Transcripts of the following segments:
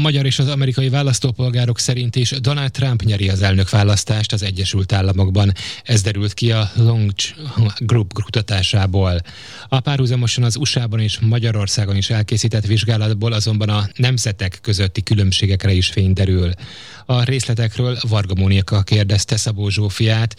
Magyar és az amerikai választópolgárok szerint is Donald Trump nyeri az elnökválasztást az Egyesült Államokban. Ez derült ki a Long Group kutatásából. A párhuzamosan az USA-ban és Magyarországon is elkészített vizsgálatból azonban a nemzetek közötti különbségekre is fény derül. A részletekről Varga Mónika kérdezte Szabó Zsófiát,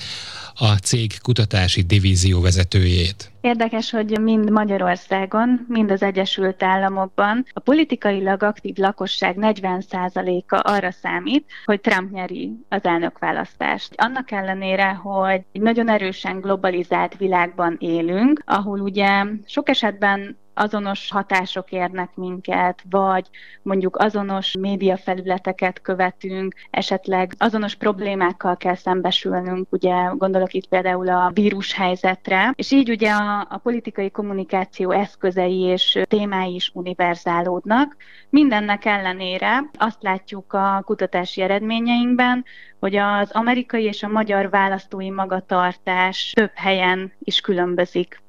a cég kutatási divízió vezetőjét. Érdekes, hogy mind Magyarországon, mind az Egyesült Államokban a politikailag aktív lakosság 40%-a arra számít, hogy Trump nyeri az elnökválasztást. Annak ellenére, hogy egy nagyon erősen globalizált világban élünk, ahol ugye sok esetben azonos hatások érnek minket, vagy mondjuk azonos médiafelületeket követünk, esetleg azonos problémákkal kell szembesülnünk, ugye gondolok itt például a vírushelyzetre, és így ugye a, a politikai kommunikáció eszközei és témái is univerzálódnak. Mindennek ellenére azt látjuk a kutatási eredményeinkben, hogy az amerikai és a magyar választói magatartás több helyen is különbözik.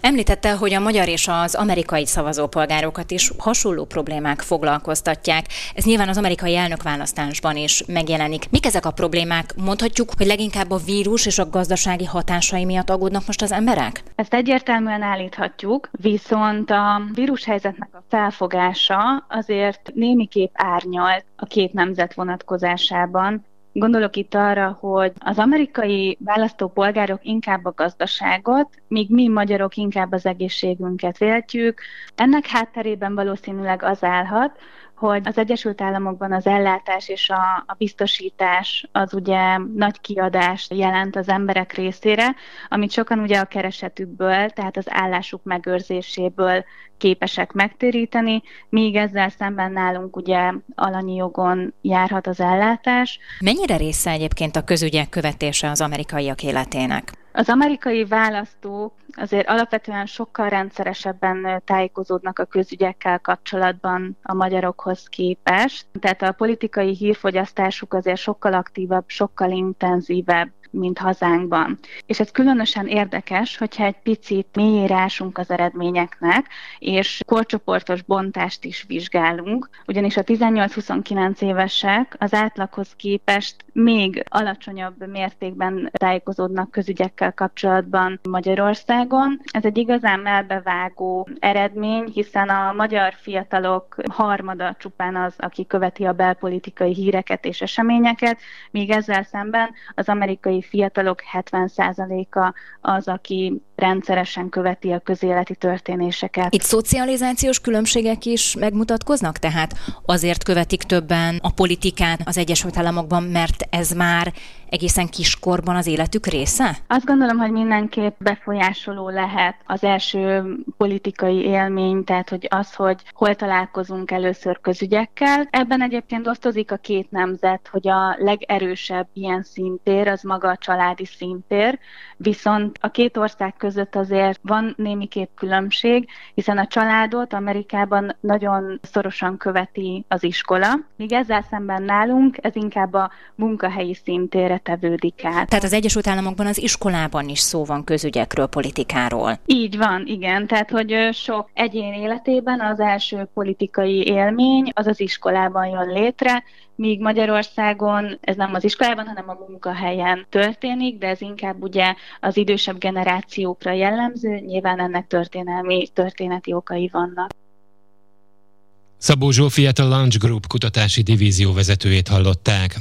Említette, hogy a magyar és az amerikai szavazópolgárokat is hasonló problémák foglalkoztatják. Ez nyilván az amerikai elnökválasztásban is megjelenik. Mik ezek a problémák? Mondhatjuk, hogy leginkább a vírus és a gazdasági hatásai miatt aggódnak most az emberek? Ezt egyértelműen állíthatjuk, viszont a vírushelyzetnek a felfogása azért némiképp árnyalt a két nemzet vonatkozásában, Gondolok itt arra, hogy az amerikai választópolgárok inkább a gazdaságot, míg mi magyarok inkább az egészségünket véltjük. Ennek hátterében valószínűleg az állhat, hogy az Egyesült Államokban az ellátás és a, a biztosítás az ugye nagy kiadást jelent az emberek részére, amit sokan ugye a keresetükből, tehát az állásuk megőrzéséből képesek megtéríteni, míg ezzel szemben nálunk ugye alanyi jogon járhat az ellátás. Mennyire része egyébként a közügyek követése az amerikaiak életének? Az amerikai választók azért alapvetően sokkal rendszeresebben tájékozódnak a közügyekkel kapcsolatban a magyarokhoz képest. Tehát a politikai hírfogyasztásuk azért sokkal aktívabb, sokkal intenzívebb mint hazánkban. És ez különösen érdekes, hogyha egy picit mélyére ásunk az eredményeknek, és korcsoportos bontást is vizsgálunk, ugyanis a 18-29 évesek az átlaghoz képest még alacsonyabb mértékben tájékozódnak közügyekkel kapcsolatban Magyarországon. Ez egy igazán melbevágó eredmény, hiszen a magyar fiatalok harmada csupán az, aki követi a belpolitikai híreket és eseményeket, míg ezzel szemben az amerikai fiatalok 70%-a az, aki rendszeresen követi a közéleti történéseket. Itt szocializációs különbségek is megmutatkoznak? Tehát azért követik többen a politikát az Egyesült Államokban, mert ez már egészen kiskorban az életük része? Azt gondolom, hogy mindenképp befolyásoló lehet az első politikai élmény, tehát hogy az, hogy hol találkozunk először közügyekkel. Ebben egyébként osztozik a két nemzet, hogy a legerősebb ilyen szintér az maga a családi szintér, viszont a két ország között azért van némiképp különbség, hiszen a családot Amerikában nagyon szorosan követi az iskola, míg ezzel szemben nálunk ez inkább a munkahelyi szintére tevődik át. Tehát az Egyesült Államokban az iskolában is szó van közügyekről, politikáról. Így van, igen. Tehát, hogy sok egyén életében az első politikai élmény az az iskolában jön létre, míg Magyarországon ez nem az iskolában, hanem a munkahelyen történik, de ez inkább ugye az idősebb generációkra jellemző, nyilván ennek történelmi, történeti okai vannak. Szabó Zsófiát a Lunch Group kutatási divízió vezetőjét hallották.